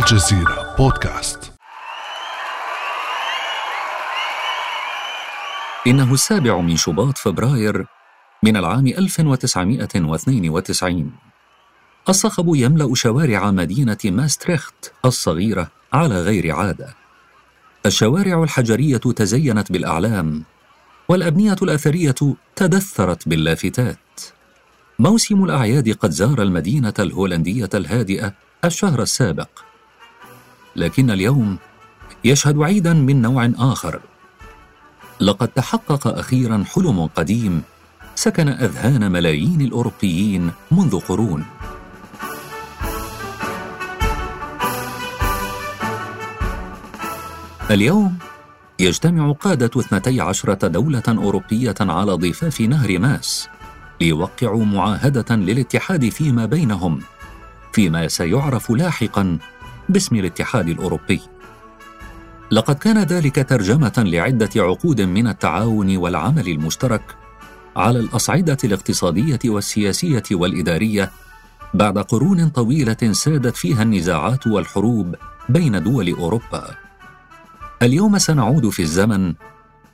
الجزيرة بودكاست. إنه السابع من شباط فبراير من العام 1992 الصخب يملأ شوارع مدينة ماستريخت الصغيرة على غير عادة. الشوارع الحجرية تزينت بالأعلام والأبنية الأثرية تدثرت باللافتات. موسم الأعياد قد زار المدينة الهولندية الهادئة الشهر السابق. لكن اليوم يشهد عيدا من نوع آخر. لقد تحقق أخيرا حلم قديم سكن أذهان ملايين الأوروبيين منذ قرون. اليوم يجتمع قادة اثنتي عشرة دولة أوروبية على ضفاف نهر ماس ليوقعوا معاهدة للاتحاد فيما بينهم فيما سيعرف لاحقا باسم الاتحاد الأوروبي. لقد كان ذلك ترجمة لعدة عقود من التعاون والعمل المشترك على الأصعدة الاقتصادية والسياسية والإدارية بعد قرون طويلة سادت فيها النزاعات والحروب بين دول أوروبا. اليوم سنعود في الزمن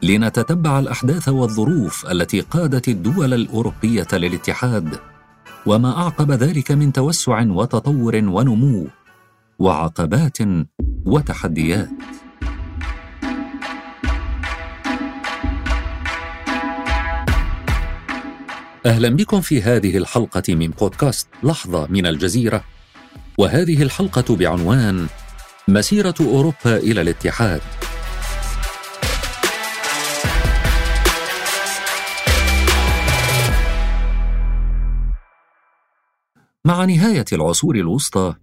لنتتبع الأحداث والظروف التي قادت الدول الأوروبية للاتحاد وما أعقب ذلك من توسع وتطور ونمو وعقبات وتحديات. أهلا بكم في هذه الحلقة من بودكاست لحظة من الجزيرة. وهذه الحلقة بعنوان مسيرة أوروبا إلى الاتحاد. مع نهاية العصور الوسطى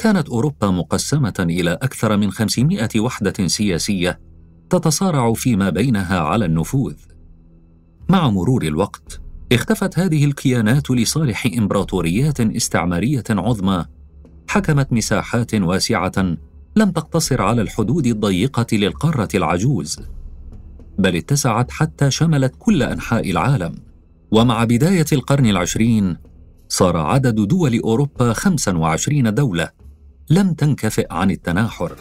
كانت أوروبا مقسمة إلى أكثر من 500 وحدة سياسية تتصارع فيما بينها على النفوذ. مع مرور الوقت اختفت هذه الكيانات لصالح إمبراطوريات استعمارية عظمى حكمت مساحات واسعة لم تقتصر على الحدود الضيقة للقارة العجوز، بل اتسعت حتى شملت كل أنحاء العالم. ومع بداية القرن العشرين صار عدد دول أوروبا 25 دولة لم تنكفئ عن التناحر.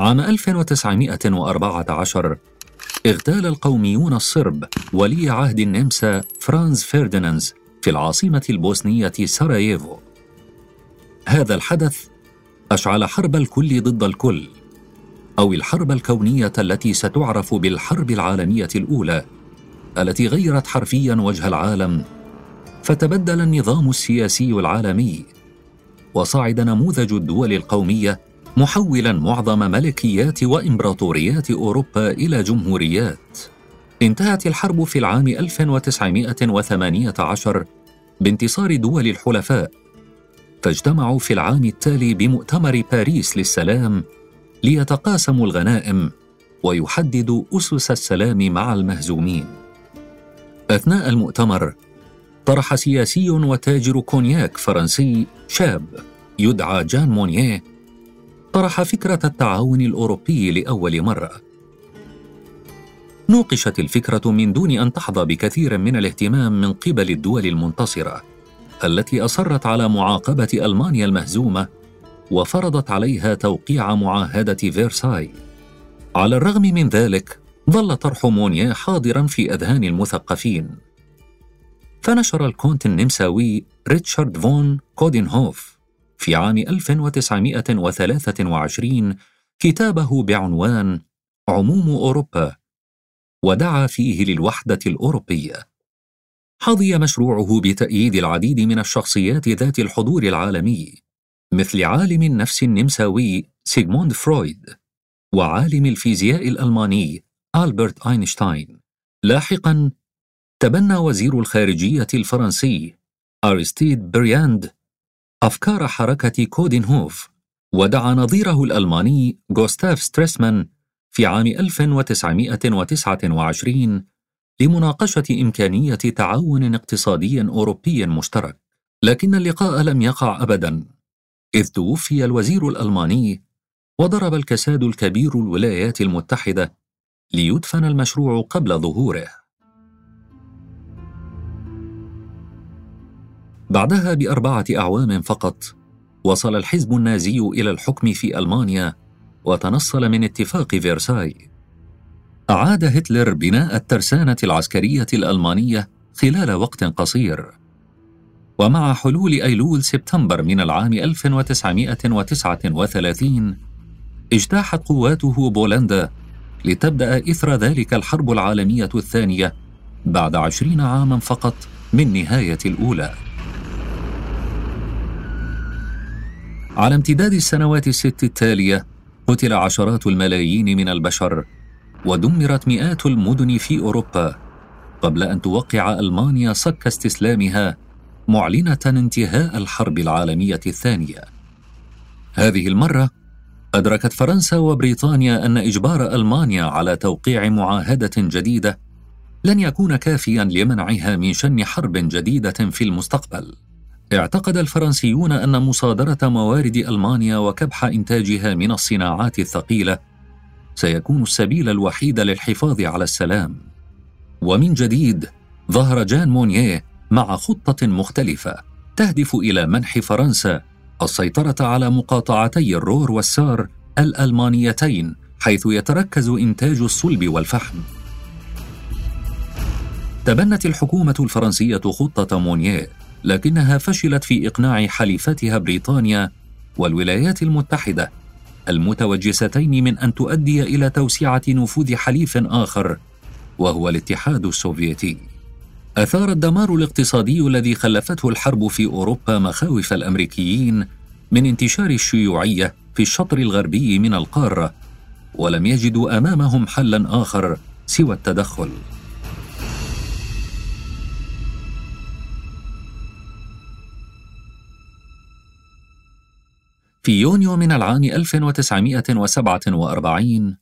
عام 1914 اغتال القوميون الصرب ولي عهد النمسا فرانز فيرديناند في العاصمة البوسنية سراييفو هذا الحدث أشعل حرب الكل ضد الكل أو الحرب الكونية التي ستعرف بالحرب العالمية الأولى التي غيرت حرفيا وجه العالم فتبدل النظام السياسي العالمي وصعد نموذج الدول القومية محولا معظم ملكيات وإمبراطوريات أوروبا إلى جمهوريات. انتهت الحرب في العام 1918 بانتصار دول الحلفاء فاجتمعوا في العام التالي بمؤتمر باريس للسلام ليتقاسموا الغنائم ويحددوا أسس السلام مع المهزومين. أثناء المؤتمر طرح سياسي وتاجر كونياك فرنسي شاب يدعى جان مونيه طرح فكرة التعاون الأوروبي لأول مرة. نوقشت الفكرة من دون أن تحظى بكثير من الاهتمام من قبل الدول المنتصرة، التي أصرت على معاقبة ألمانيا المهزومة وفرضت عليها توقيع معاهدة فيرساي. على الرغم من ذلك، ظل طرح مونييه حاضرا في أذهان المثقفين فنشر الكونت النمساوي ريتشارد فون كودينهوف في عام 1923 كتابه بعنوان عموم أوروبا ودعا فيه للوحدة الأوروبية. حظي مشروعه بتأييد العديد من الشخصيات ذات الحضور العالمي مثل عالم النفس النمساوي سيغموند فرويد وعالم الفيزياء الألماني ألبرت أينشتاين لاحقا تبنى وزير الخارجية الفرنسي أرستيد برياند أفكار حركة كودينهوف ودعا نظيره الألماني غوستاف ستريسمان في عام 1929 لمناقشة إمكانية تعاون اقتصادي أوروبي مشترك. لكن اللقاء لم يقع أبدا إذ توفي الوزير الألماني وضرب الكساد الكبير الولايات المتحدة ليدفن المشروع قبل ظهوره. بعدها بأربعة أعوام فقط وصل الحزب النازي إلى الحكم في ألمانيا وتنصل من اتفاق فيرساي. أعاد هتلر بناء الترسانة العسكرية الألمانية خلال وقت قصير. ومع حلول أيلول سبتمبر من العام 1939 اجتاحت قواته بولندا لتبدأ إثر ذلك الحرب العالمية الثانية بعد عشرين عاما فقط من نهاية الأولى. على امتداد السنوات الست التالية قتل عشرات الملايين من البشر ودمرت مئات المدن في أوروبا قبل أن توقع ألمانيا صك استسلامها معلنة انتهاء الحرب العالمية الثانية هذه المرة أدركت فرنسا وبريطانيا أن إجبار ألمانيا على توقيع معاهدة جديدة لن يكون كافيا لمنعها من شن حرب جديدة في المستقبل. اعتقد الفرنسيون أن مصادرة موارد ألمانيا وكبح إنتاجها من الصناعات الثقيلة سيكون السبيل الوحيد للحفاظ على السلام. ومن جديد ظهر جان مونيه مع خطة مختلفة تهدف إلى منح فرنسا السيطرة على مقاطعتي الرور والسار الألمانيتين حيث يتركز إنتاج الصلب والفحم. تبنت الحكومة الفرنسية خطة مونيه لكنها فشلت في إقناع حليفتها بريطانيا والولايات المتحدة المتوجستين من أن تؤدي إلى توسعة نفوذ حليف آخر وهو الاتحاد السوفيتي. أثار الدمار الاقتصادي الذي خلفته الحرب في أوروبا مخاوف الأمريكيين من انتشار الشيوعية في الشطر الغربي من القارة ولم يجدوا أمامهم حلا آخر سوى التدخل. في يونيو من العام 1947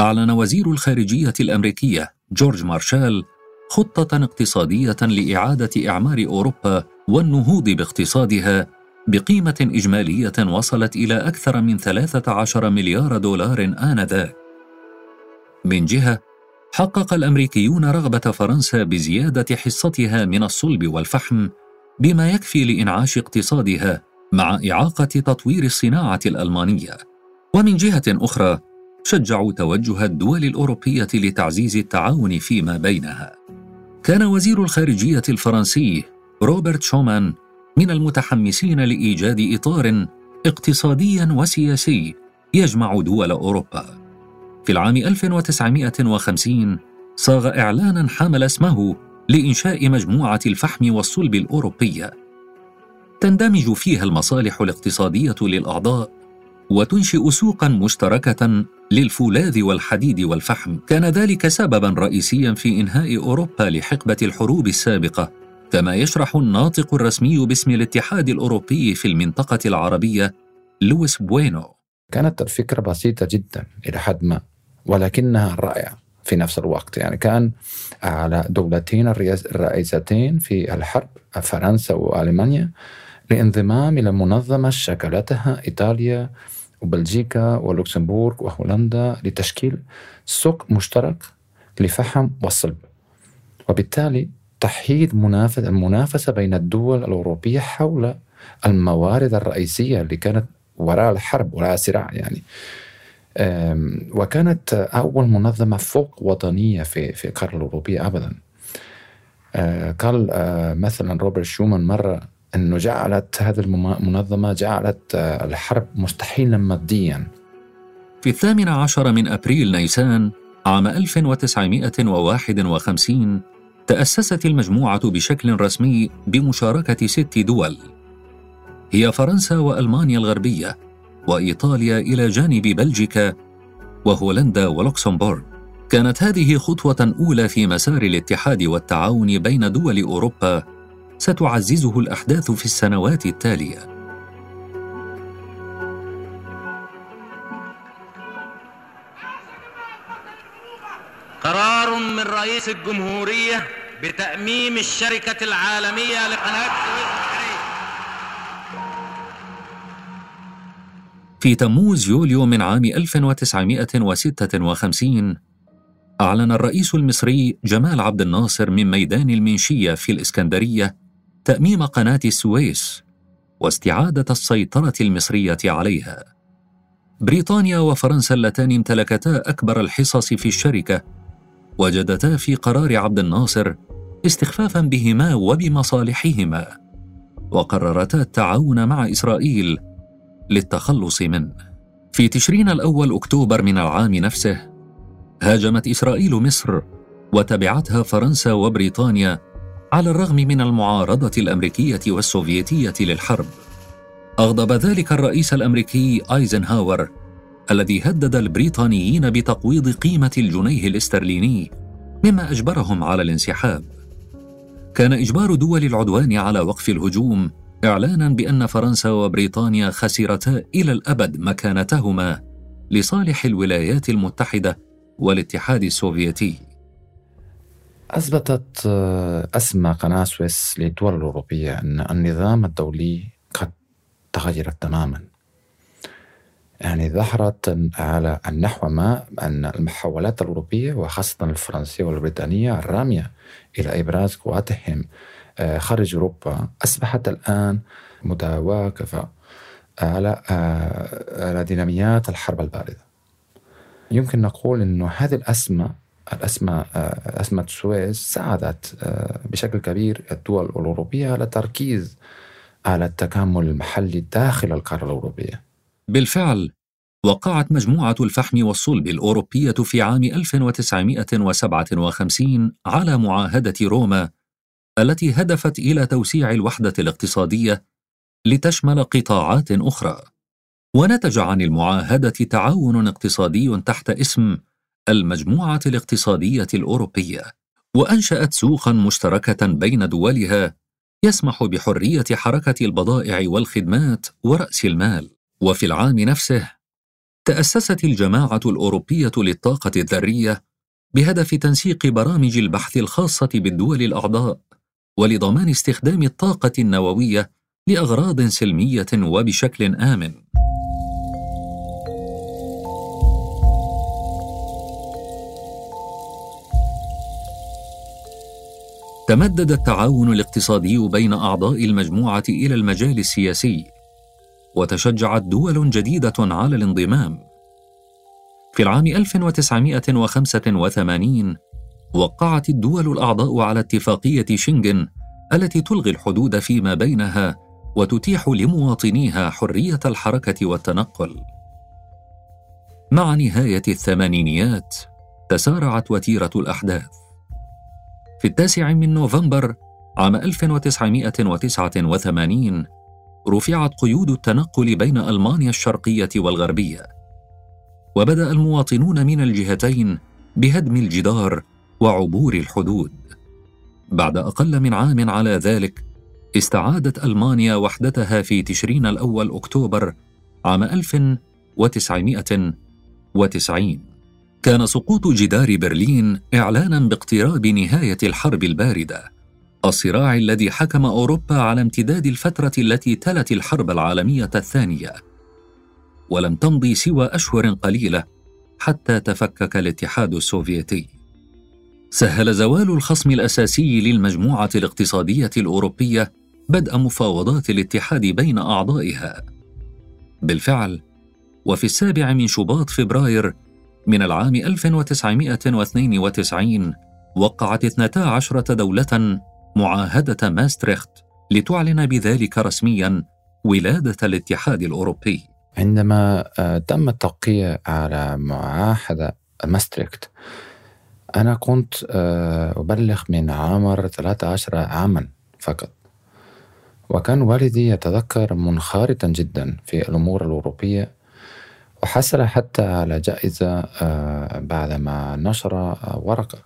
أعلن وزير الخارجية الأمريكية جورج مارشال خطة اقتصادية لإعادة إعمار أوروبا والنهوض باقتصادها بقيمة إجمالية وصلت إلى أكثر من 13 مليار دولار آنذاك. من جهة، حقق الأمريكيون رغبة فرنسا بزيادة حصتها من الصلب والفحم بما يكفي لإنعاش اقتصادها مع إعاقة تطوير الصناعة الألمانية. ومن جهة أخرى، شجعوا توجه الدول الأوروبية لتعزيز التعاون فيما بينها. كان وزير الخارجية الفرنسي روبرت شومان من المتحمسين لإيجاد إطار اقتصادي وسياسي يجمع دول أوروبا. في العام 1950 صاغ إعلانا حمل اسمه لإنشاء مجموعة الفحم والصلب الأوروبية تندمج فيها المصالح الاقتصادية للأعضاء وتنشئ سوقا مشتركة للفولاذ والحديد والفحم. كان ذلك سببا رئيسيا في إنهاء أوروبا لحقبة الحروب السابقة كما يشرح الناطق الرسمي باسم الاتحاد الأوروبي في المنطقة العربية لويس بوينو. كانت الفكرة بسيطة جدا إلى حد ما ولكنها رائعة في نفس الوقت. يعني كان على دولتين الرئيستين في الحرب فرنسا وألمانيا لانضمام إلى منظمة شكلتها إيطاليا وبلجيكا ولوكسمبورغ وهولندا لتشكيل سوق مشترك لفحم والصلب. وبالتالي تحييد منافسة المنافسة بين الدول الأوروبية حول الموارد الرئيسية اللي كانت وراء الحرب وراء الصراع يعني. وكانت أول منظمة فوق وطنية في في القارة الأوروبية أبدا. أه، قال أه، مثلا روبرت شومان مرة أنه جعلت هذه المنظمة جعلت آه، الحرب مستحيلا ماديا. في الثامن عشر من أبريل نيسان عام 1951 تأسست المجموعة بشكل رسمي بمشاركة ست دول. هي فرنسا وألمانيا الغربية وإيطاليا إلى جانب بلجيكا وهولندا ولوكسمبورغ. كانت هذه خطوة أولى في مسار الاتحاد والتعاون بين دول أوروبا ستعززه الأحداث في السنوات التالية. قرار من رئيس الجمهورية بتأميم الشركة العالمية لقناة سويس في تموز يوليو من عام 1956 أعلن الرئيس المصري جمال عبد الناصر من ميدان المنشية في الإسكندرية تأميم قناة السويس واستعادة السيطرة المصرية عليها. بريطانيا وفرنسا اللتان امتلكتا أكبر الحصص في الشركة وجدتا في قرار عبد الناصر استخفافا بهما وبمصالحهما وقررتا التعاون مع إسرائيل للتخلص منه. في تشرين الأول أكتوبر من العام نفسه هاجمت إسرائيل مصر وتبعتها فرنسا وبريطانيا على الرغم من المعارضة الأمريكية والسوفيتية للحرب أغضب ذلك الرئيس الأمريكي أيزنهاور الذي هدد البريطانيين بتقويض قيمة الجنيه الاسترليني مما أجبرهم على الانسحاب. كان إجبار دول العدوان على وقف الهجوم إعلانا بأن فرنسا وبريطانيا خسرتا إلى الأبد مكانتهما لصالح الولايات المتحدة والاتحاد السوفيتي. أثبتت أزمة قناة سويس للدول الأوروبية أن النظام الدولي قد تغير تماما. يعني ظهرت على النحو ما أن المحاولات الأوروبية وخاصة الفرنسية والبريطانية الرامية إلى إبراز قواتهم آه، خارج أوروبا أصبحت الآن متواقفة على آه، على ديناميات الحرب الباردة يمكن نقول أنه هذه الأزمة الأزمة آه، أزمة السويس ساعدت بشكل كبير الدول الأوروبية على التركيز على التكامل المحلي داخل القارة الأوروبية. بالفعل وقعت مجموعة الفحم والصلب الأوروبية في عام 1957 على معاهدة روما التي هدفت إلى توسيع الوحدة الاقتصادية لتشمل قطاعات أخرى. ونتج عن المعاهدة تعاون اقتصادي تحت اسم المجموعة الاقتصادية الأوروبية وأنشأت سوقا مشتركة بين دولها يسمح بحرية حركة البضائع والخدمات ورأس المال وفي العام نفسه تأسست الجماعة الأوروبية للطاقة الذرية بهدف تنسيق برامج البحث الخاصة بالدول الأعضاء ولضمان استخدام الطاقة النووية لأغراض سلمية وبشكل آمن. تمدد التعاون الاقتصادي بين أعضاء المجموعة إلى المجال السياسي وتشجعت دول جديدة على الانضمام. في العام 1985 وقعت الدول الأعضاء على اتفاقية شنغن التي تلغي الحدود فيما بينها وتتيح لمواطنيها حرية الحركة والتنقل. مع نهاية الثمانينيات تسارعت وتيرة الأحداث. في التاسع من نوفمبر عام 1989 رفعت قيود التنقل بين ألمانيا الشرقية والغربية. وبدأ المواطنون من الجهتين بهدم الجدار وعبور الحدود. بعد أقل من عام على ذلك استعادت ألمانيا وحدتها في تشرين الأول أكتوبر عام 1990 كان سقوط جدار برلين إعلانا باقتراب نهاية الحرب الباردة الصراع الذي حكم أوروبا على امتداد الفترة التي تلت الحرب العالمية الثانية. ولم تمضي سوى أشهر قليلة حتى تفكك الاتحاد السوفيتي. سهل زوال الخصم الأساسي للمجموعة الاقتصادية الأوروبية بدء مفاوضات الاتحاد بين أعضائها. بالفعل وفي السابع من شباط فبراير من العام 1992 وقعت 12 دولة معاهدة ماستريخت لتعلن بذلك رسميا ولادة الاتحاد الأوروبي. عندما آه، تم التوقيع على معاهدة ماستريخت أنا كنت آه، أبلغ من عمر 13 عاما فقط. وكان والدي يتذكر منخرطا جدا في الأمور الأوروبية وحصل حتى على جائزة آه، بعدما نشر ورقة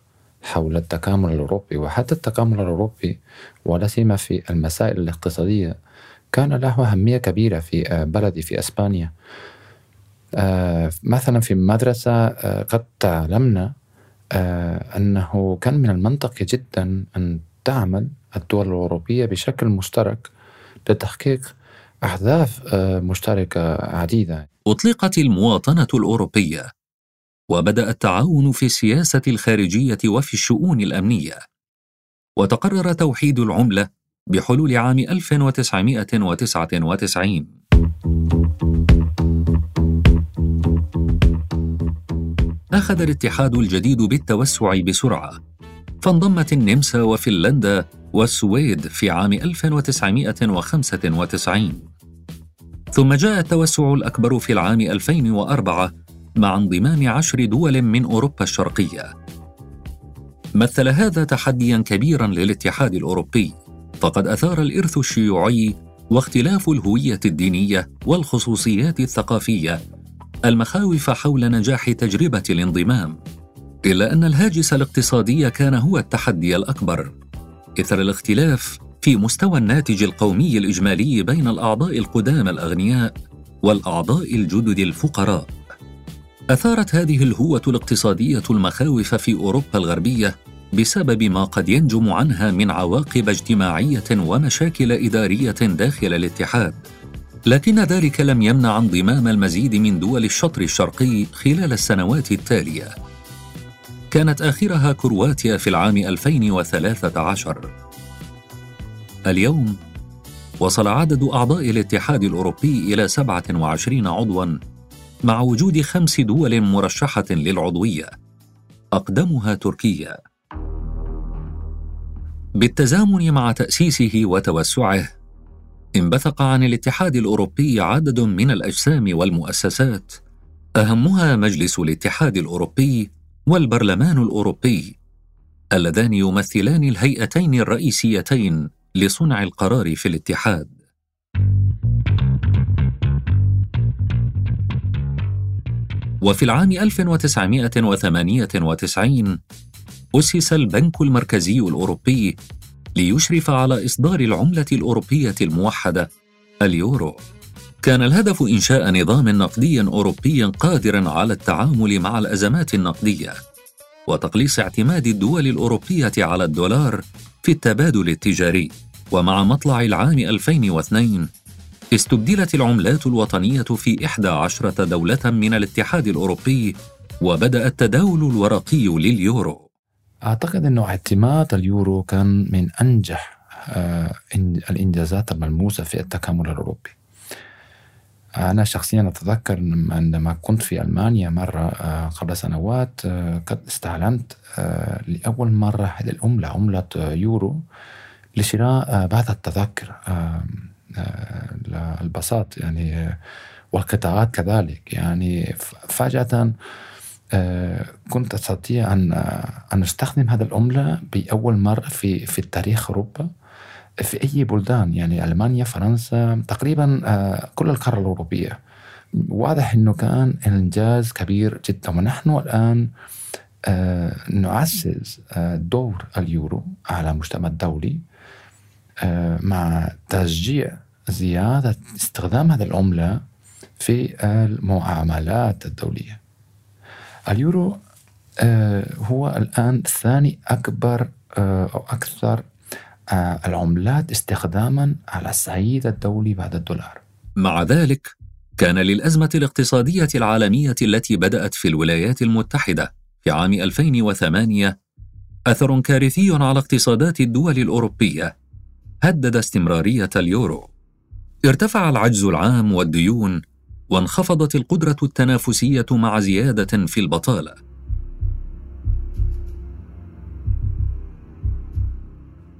حول التكامل الأوروبي. وحتى التكامل الأوروبي ولا سيما في المسائل الاقتصادية كان له أهمية كبيرة في آه، بلدي في أسبانيا. آه، مثلا في مدرسة قد تعلمنا أنه كان من المنطقي جدا أن تعمل الدول الأوروبية بشكل مشترك لتحقيق أهداف مشتركة عديدة. أطلقت المواطنة الأوروبية وبدأ التعاون في السياسة الخارجية وفي الشؤون الأمنية. وتقرر توحيد العملة بحلول عام 1999 أخذ الاتحاد الجديد بالتوسع بسرعة. فانضمت النمسا وفنلندا والسويد في عام 1995 ثم جاء التوسع الأكبر في العام 2004 مع انضمام عشر دول من أوروبا الشرقية. مثل هذا تحديا كبيرا للاتحاد الأوروبي فقد أثار الإرث الشيوعي واختلاف الهوية الدينية والخصوصيات الثقافية المخاوف حول نجاح تجربة الانضمام إلا أن الهاجس الاقتصادي كان هو التحدي الأكبر إثر الاختلاف في مستوى الناتج القومي الإجمالي بين الأعضاء القدامى الأغنياء والأعضاء الجدد الفقراء. أثارت هذه الهوة الاقتصادية المخاوف في أوروبا الغربية بسبب ما قد ينجم عنها من عواقب اجتماعية ومشاكل إدارية داخل الاتحاد. لكن ذلك لم يمنع انضمام المزيد من دول الشطر الشرقي خلال السنوات التالية. كانت آخرها كرواتيا في العام 2013 اليوم وصل عدد أعضاء الاتحاد الأوروبي إلى 27 عضواً مع وجود خمس دول مرشحة للعضوية أقدمها تركيا. بالتزامن مع تأسيسه وتوسعه انبثق عن الاتحاد الأوروبي عدد من الأجسام والمؤسسات أهمها مجلس الاتحاد الأوروبي والبرلمان الأوروبي اللذان يمثلان الهيئتين الرئيسيتين لصنع القرار في الاتحاد وفي العام 1998 أسس البنك المركزي الأوروبي ليشرف على إصدار العملة الأوروبية الموحدة اليورو. كان الهدف إنشاء نظام نقدي أوروبي قادر على التعامل مع الأزمات النقدية وتقليص اعتماد الدول الأوروبية على الدولار في التبادل التجاري ومع مطلع العام 2002 استبدلت العملات الوطنية في 11 دولة من الاتحاد الأوروبي وبدأ التداول الورقي لليورو. أعتقد أنه اعتماد اليورو كان من أنجح آه، الإنجازات الملموسة في التكامل الأوروبي. أنا شخصيا أتذكر عندما كنت في ألمانيا مرة آه، قبل سنوات آه، قد استعلمت لأول مرة هذه العملة عملة يورو. لشراء بعض التذاكر البساط يعني والقطاعات كذلك. يعني فجأة كنت أستطيع أن أن أستخدم هذه العملة بأول مرة في في التاريخ أوروبا في أي بلدان يعني ألمانيا فرنسا تقريبا كل القارة الأوروبية. واضح إنه كان إنجاز كبير جدا. ونحن الآن نعزز دور اليورو على المجتمع الدولي. مع تشجيع زيادة استخدام هذه العملة في المعاملات الدولية. اليورو هو الآن ثاني أكبر أو أكثر العملات استخداما على الصعيد الدولي بعد الدولار. مع ذلك كان للأزمة الاقتصادية العالمية التي بدأت في الولايات المتحدة في عام 2008 أثر كارثي على اقتصادات الدول الأوروبية. هدد استمرارية اليورو. ارتفع العجز العام والديون وانخفضت القدرة التنافسية مع زيادة في البطالة.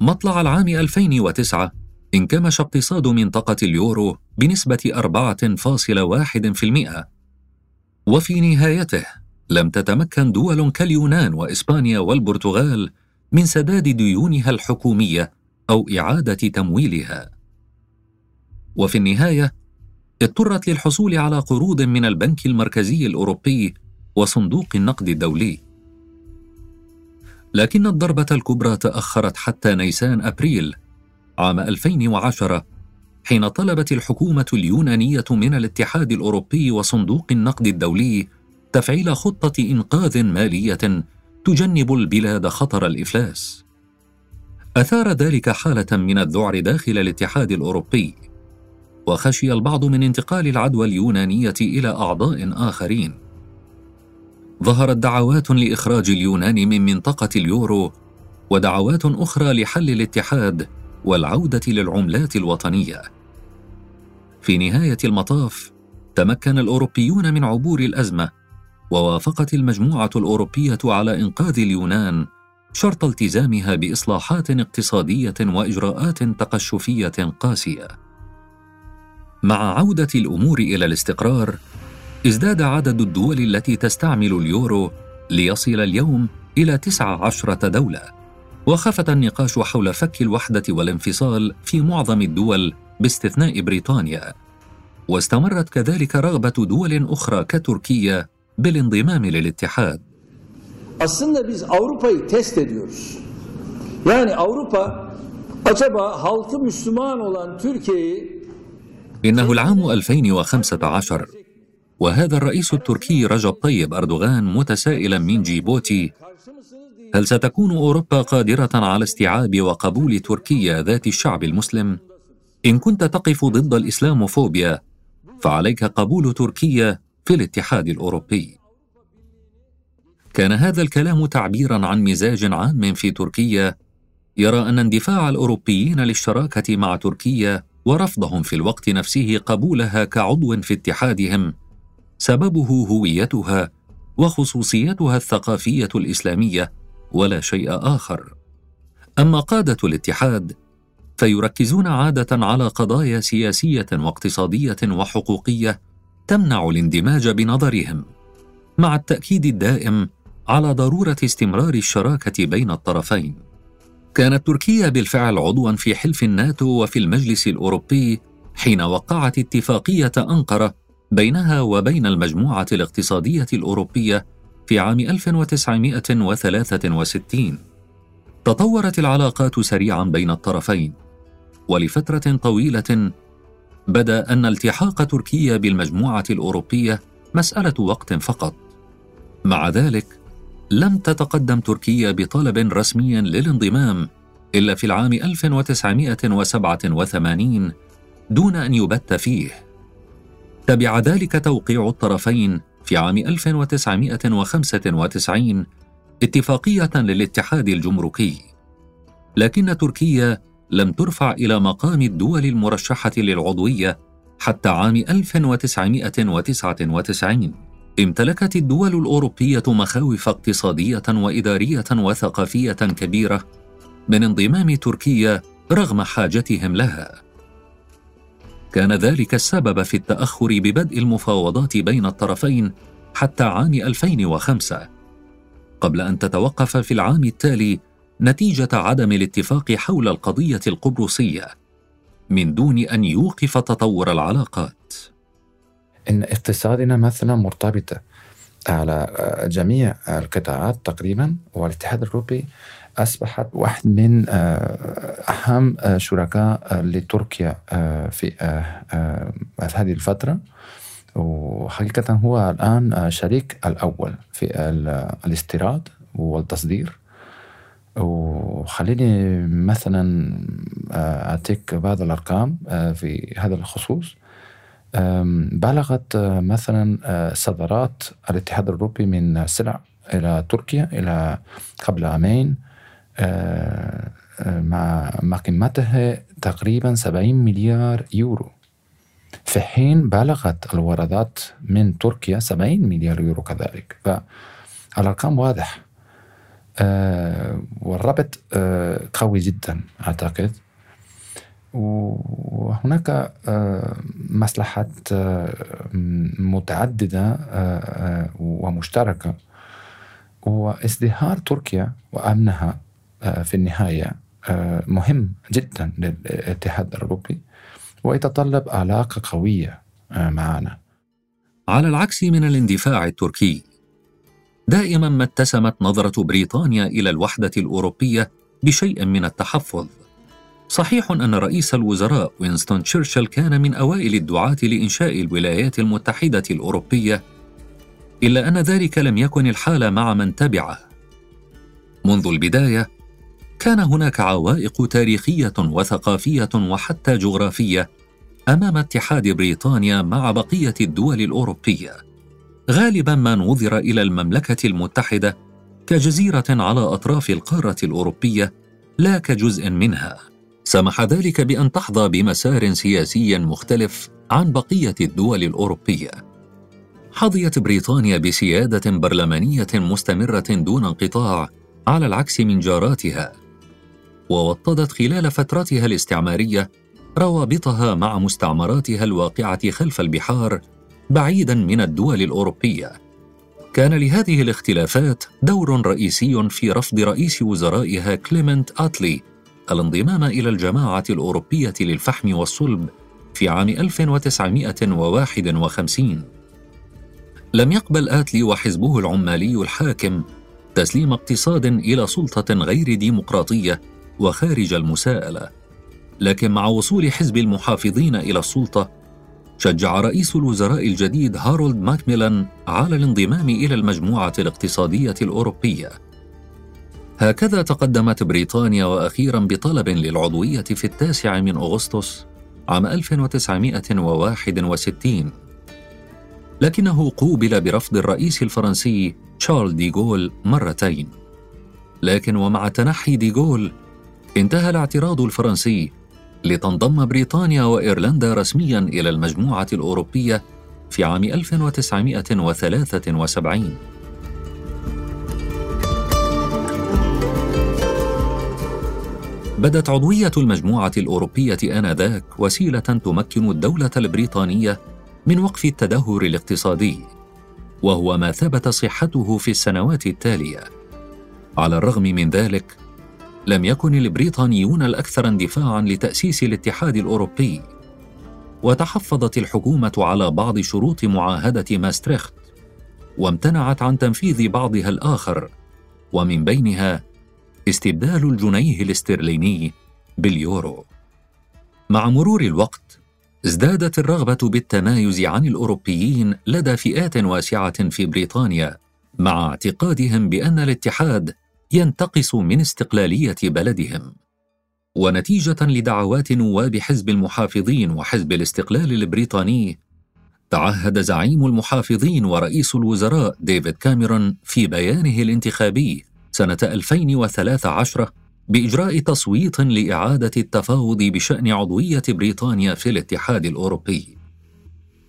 مطلع العام 2009 انكمش اقتصاد منطقة اليورو بنسبة 4.1% وفي نهايته لم تتمكن دول كاليونان وإسبانيا والبرتغال من سداد ديونها الحكومية أو إعادة تمويلها. وفي النهاية اضطرت للحصول على قروض من البنك المركزي الأوروبي وصندوق النقد الدولي. لكن الضربة الكبرى تأخرت حتى نيسان أبريل عام 2010 حين طلبت الحكومة اليونانية من الاتحاد الأوروبي وصندوق النقد الدولي تفعيل خطة إنقاذ مالية تجنب البلاد خطر الإفلاس. أثار ذلك حالة من الذعر داخل الاتحاد الأوروبي وخشي البعض من انتقال العدوى اليونانية إلى أعضاء آخرين. ظهرت دعوات لإخراج اليونان من منطقة اليورو ودعوات أخرى لحل الاتحاد والعودة للعملات الوطنية. في نهاية المطاف تمكن الأوروبيون من عبور الأزمة ووافقت المجموعة الأوروبية على إنقاذ اليونان شرط التزامها بإصلاحات اقتصادية وإجراءات تقشفية قاسية. مع عودة الأمور إلى الاستقرار ازداد عدد الدول التي تستعمل اليورو ليصل اليوم تسعة عشرة دولة. وخفت النقاش حول فك الوحدة والانفصال في معظم الدول باستثناء بريطانيا. واستمرت كذلك رغبة دول أخرى كتركيا بالانضمام للاتحاد. Aslında biz Avrupa'yı test ediyoruz. Yani Avrupa acaba halkı Müslüman olan Türkiye'yi إنه العام 2015 وهذا الرئيس التركي رجب طيب أردوغان متسائلا من جيبوتي هل ستكون أوروبا قادرة على استيعاب وقبول تركيا ذات الشعب المسلم؟ إن كنت تقف ضد الإسلاموفوبيا فعليك قبول تركيا في الاتحاد الأوروبي كان هذا الكلام تعبيرا عن مزاج عام في تركيا. يرى أن اندفاع الأوروبيين للشراكة مع تركيا ورفضهم في الوقت نفسه قبولها كعضو في اتحادهم. سببه هويتها وخصوصيتها الثقافية الإسلامية ولا شيء آخر. أما قادة الاتحاد فيركزون عادة على قضايا سياسية واقتصادية وحقوقية تمنع الاندماج بنظرهم. مع التأكيد الدائم على ضرورة استمرار الشراكة بين الطرفين. كانت تركيا بالفعل عضوا في حلف الناتو وفي المجلس الأوروبي حين وقعت اتفاقية أنقرة بينها وبين المجموعة الاقتصادية الأوروبية في عام 1963 تطورت العلاقات سريعا بين الطرفين ولفترة طويلة بدأ أن التحاق تركيا بالمجموعة الأوروبية مسألة وقت فقط. مع ذلك لم تتقدم تركيا بطلب رسمي للانضمام إلا في العام 1987 دون أن يبت فيه. تبع ذلك توقيع الطرفين في عام 1995 اتفاقية للاتحاد الجمركي. لكن تركيا لم ترفع إلى مقام الدول المرشحة للعضوية حتى عام 1999 امتلكت الدول الأوروبية مخاوف اقتصادية وإدارية وثقافية كبيرة من انضمام تركيا رغم حاجتهم لها. كان ذلك السبب في التأخر ببدء المفاوضات بين الطرفين حتى عام 2005 قبل أن تتوقف في العام التالي نتيجة عدم الاتفاق حول القضية القبرصية من دون أن يوقف تطور العلاقات. إن اقتصادنا مثلا مرتبطة على جميع القطاعات تقريبا والاتحاد الأوروبي أصبحت واحد من أهم شركاء لتركيا في هذه الفترة. وحقيقة هو الآن شريك الأول في الاستيراد والتصدير. وخليني مثلا أعطيك بعض الأرقام في هذا الخصوص. بلغت مثلا صادرات الاتحاد الأوروبي من سلع إلى تركيا إلى قبل عامين مع مع قيمته تقريبا 70 مليار يورو. في حين بلغت الواردات من تركيا 70 مليار يورو كذلك. فالأرقام واضح. والربط قوي جدا أعتقد. وهناك مصلحات متعددة ومشتركة. وازدهار تركيا وأمنها في النهاية مهم جدا للاتحاد الأوروبي ويتطلب علاقة قوية معنا على العكس من الاندفاع التركي دائما ما اتسمت نظرة بريطانيا إلى الوحدة الأوروبية بشيء من التحفظ. صحيح أن رئيس الوزراء وينستون تشرشل كان من أوائل الدعاة لإنشاء الولايات المتحدة الأوروبية إلا أن ذلك لم يكن الحال مع من تبعه. منذ البداية كان هناك عوائق تاريخية وثقافية وحتى جغرافية أمام اتحاد بريطانيا مع بقية الدول الأوروبية. غالبا ما نظر إلى المملكة المتحدة كجزيرة على أطراف القارة الأوروبية لا كجزء منها. سمح ذلك بأن تحظى بمسار سياسي مختلف عن بقية الدول الأوروبية. حظيت بريطانيا بسيادة برلمانية مستمرة دون انقطاع على العكس من جاراتها ووطدت خلال فترتها الاستعمارية روابطها مع مستعمراتها الواقعة خلف البحار بعيدا من الدول الأوروبية. كان لهذه الاختلافات دور رئيسي في رفض رئيس وزرائها كليمنت أتلي الانضمام إلى الجماعة الأوروبية للفحم والصلب في عام 1951 لم يقبل آتلي وحزبه العمالي الحاكم تسليم اقتصاد إلى سلطة غير ديمقراطية وخارج المساءلة. لكن مع وصول حزب المحافظين إلى السلطة شجع رئيس الوزراء الجديد هارولد ماكميلان على الانضمام إلى المجموعة الاقتصادية الأوروبية. هكذا تقدمت بريطانيا وأخيرا بطلب للعضوية في التاسع من أغسطس عام 1961 لكنه قوبل برفض الرئيس الفرنسي شارل ديغول مرتين. لكن ومع تنحي ديغول انتهى الاعتراض الفرنسي لتنضم بريطانيا وإيرلندا رسميا إلى المجموعة الأوروبية في عام 1973 بدت عضوية المجموعة الأوروبية آنذاك وسيلة تمكن الدولة البريطانية من وقف التدهور الاقتصادي وهو ما ثبت صحته في السنوات التالية. على الرغم من ذلك لم يكن البريطانيون الأكثر اندفاعا لتأسيس الاتحاد الأوروبي. وتحفظت الحكومة على بعض شروط معاهدة ماستريخت وامتنعت عن تنفيذ بعضها الآخر ومن بينها استبدال الجنيه الاسترليني باليورو. مع مرور الوقت ازدادت الرغبة بالتمايز عن الأوروبيين لدى فئات واسعة في بريطانيا مع اعتقادهم بأن الاتحاد ينتقص من استقلالية بلدهم. ونتيجة لدعوات نواب حزب المحافظين وحزب الاستقلال البريطاني تعهد زعيم المحافظين ورئيس الوزراء ديفيد كاميرون في بيانه الانتخابي سنة 2013 بإجراء تصويت لإعادة التفاوض بشأن عضوية بريطانيا في الاتحاد الأوروبي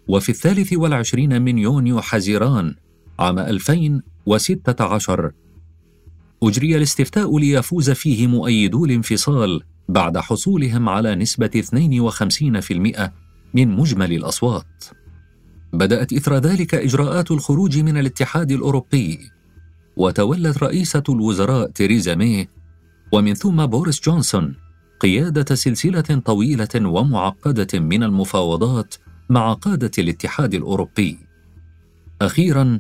وفي الثالث والعشرين من يونيو حزيران عام 2016 أجري الاستفتاء ليفوز فيه مؤيدو الانفصال بعد حصولهم على نسبة 52% من مجمل الأصوات. بدأت إثر ذلك إجراءات الخروج من الاتحاد الأوروبي، وتولت رئيسة الوزراء تيريزا مي ومن ثم بوريس جونسون قيادة سلسلة طويلة ومعقدة من المفاوضات مع قادة الاتحاد الأوروبي. أخيرا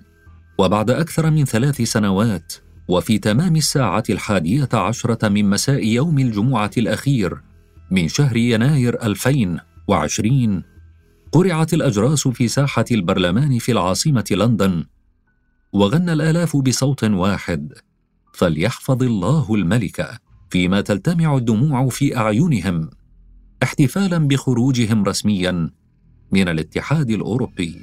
وبعد أكثر من ثلاث سنوات وفي تمام الساعة الحادية عشرة من مساء يوم الجمعة الأخير من شهر يناير 2020 قرعت الأجراس في ساحة البرلمان في العاصمة لندن وغنى الآلاف بصوت واحد فليحفظ الله الملك فيما تلتمع الدموع في أعينهم احتفالا بخروجهم رسميا من الاتحاد الأوروبي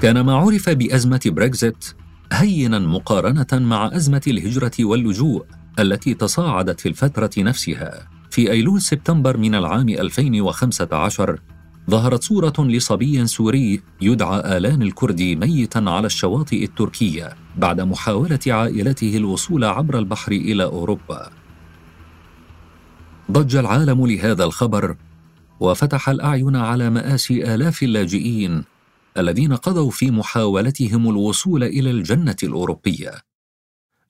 كان ما عرف بأزمة بريكزيت هينا مقارنة مع أزمة الهجرة واللجوء التي تصاعدت في الفترة نفسها. في أيلول سبتمبر من العام 2015 ظهرت صورة لصبي سوري يدعى آلان الكردي ميتا على الشواطئ التركية بعد محاولة عائلته الوصول عبر البحر إلى أوروبا. ضج العالم لهذا الخبر وفتح الأعين على مآسي آلاف اللاجئين الذين قضوا في محاولتهم الوصول إلى الجنة الأوروبية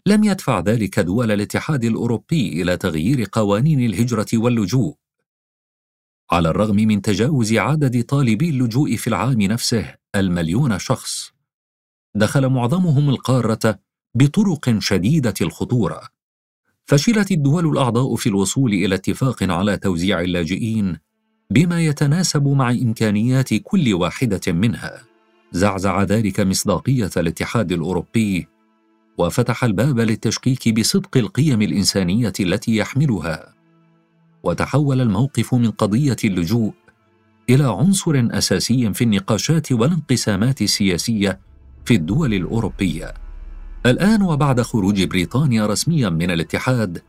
لم يدفع ذلك دول الاتحاد الأوروبي إلى تغيير قوانين الهجرة واللجوء. على الرغم من تجاوز عدد طالبي اللجوء في العام نفسه المليون شخص دخل معظمهم القارة بطرق شديدة الخطورة. فشلت الدول الأعضاء في الوصول إلى اتفاق على توزيع اللاجئين بما يتناسب مع إمكانيات كل واحدة منها. زعزع ذلك مصداقية الاتحاد الأوروبي وفتح الباب للتشكيك بصدق القيم الإنسانية التي يحملها. وتحول الموقف من قضية اللجوء إلى عنصر أساسي في النقاشات والانقسامات السياسية في الدول الأوروبية. الآن وبعد خروج بريطانيا رسميا من الاتحاد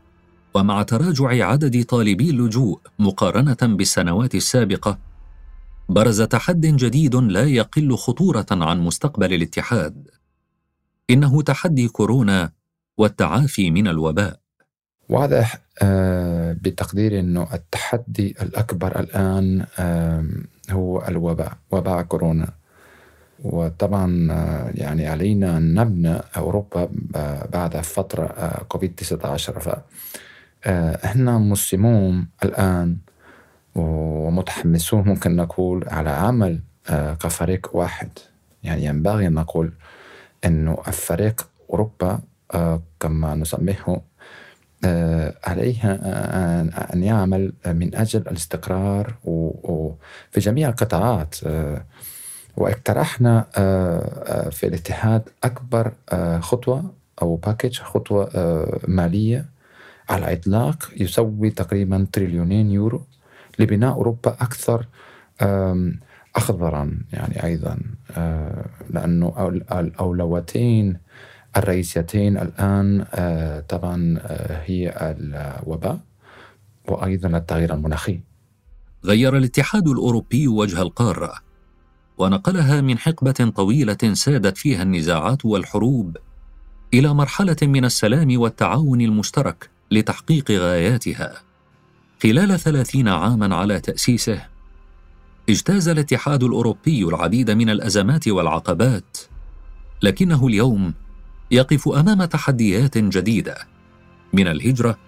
ومع تراجع عدد طالبي اللجوء مقارنة بالسنوات السابقة برز تحد جديد لا يقل خطورة عن مستقبل الاتحاد. إنه تحدي كورونا والتعافي من الوباء. واضح آه، بتقديري إنه التحدي الأكبر الآن هو الوباء وباء كورونا. وطبعا آه، يعني علينا أن نبنى أوروبا بعد فترة آه، كوفيد 19 ف إحنا مسلمون الآن ومتحمسون ممكن نقول على عمل كفريق واحد. يعني ينبغي أن نقول أنه الفريق أوروبا كما نسميه آه، عليه أن يعمل من أجل الاستقرار في جميع القطاعات. آه، واقترحنا آه، في الاتحاد أكبر خطوة أو باكج خطوة مالية على الإطلاق يسوي تقريبا تريليونين يورو لبناء أوروبا أكثر أخضرا يعني أيضا لأنه الأولويتين الرئيسيتين الآن آه، طبعا آه، هي الوباء وأيضا التغيير المناخي. غير الاتحاد الأوروبي وجه القارة ونقلها من حقبة طويلة سادت فيها النزاعات والحروب إلى مرحلة من السلام والتعاون المشترك لتحقيق غاياتها. خلال ثلاثين عاما على تأسيسه اجتاز الاتحاد الأوروبي العديد من الأزمات والعقبات لكنه اليوم يقف أمام تحديات جديدة من الهجرة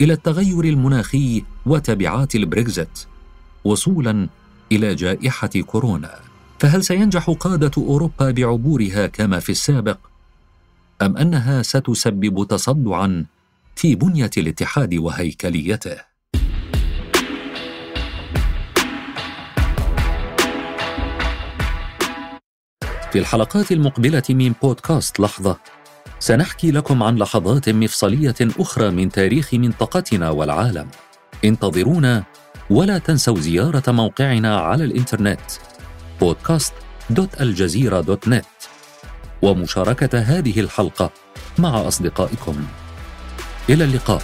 إلى التغير المناخي وتبعات البريكزت وصولا إلى جائحة كورونا. فهل سينجح قادة أوروبا بعبورها كما في السابق أم أنها ستسبب تصدعا في بنية الاتحاد وهيكليته؟ في الحلقات المقبلة من بودكاست لحظة. سنحكي لكم عن لحظات مفصلية أخرى من تاريخ منطقتنا والعالم. انتظرونا ولا تنسوا زيارة موقعنا على الإنترنت podcast.aljazeera.net ومشاركة هذه الحلقة مع أصدقائكم. إلى اللقاء.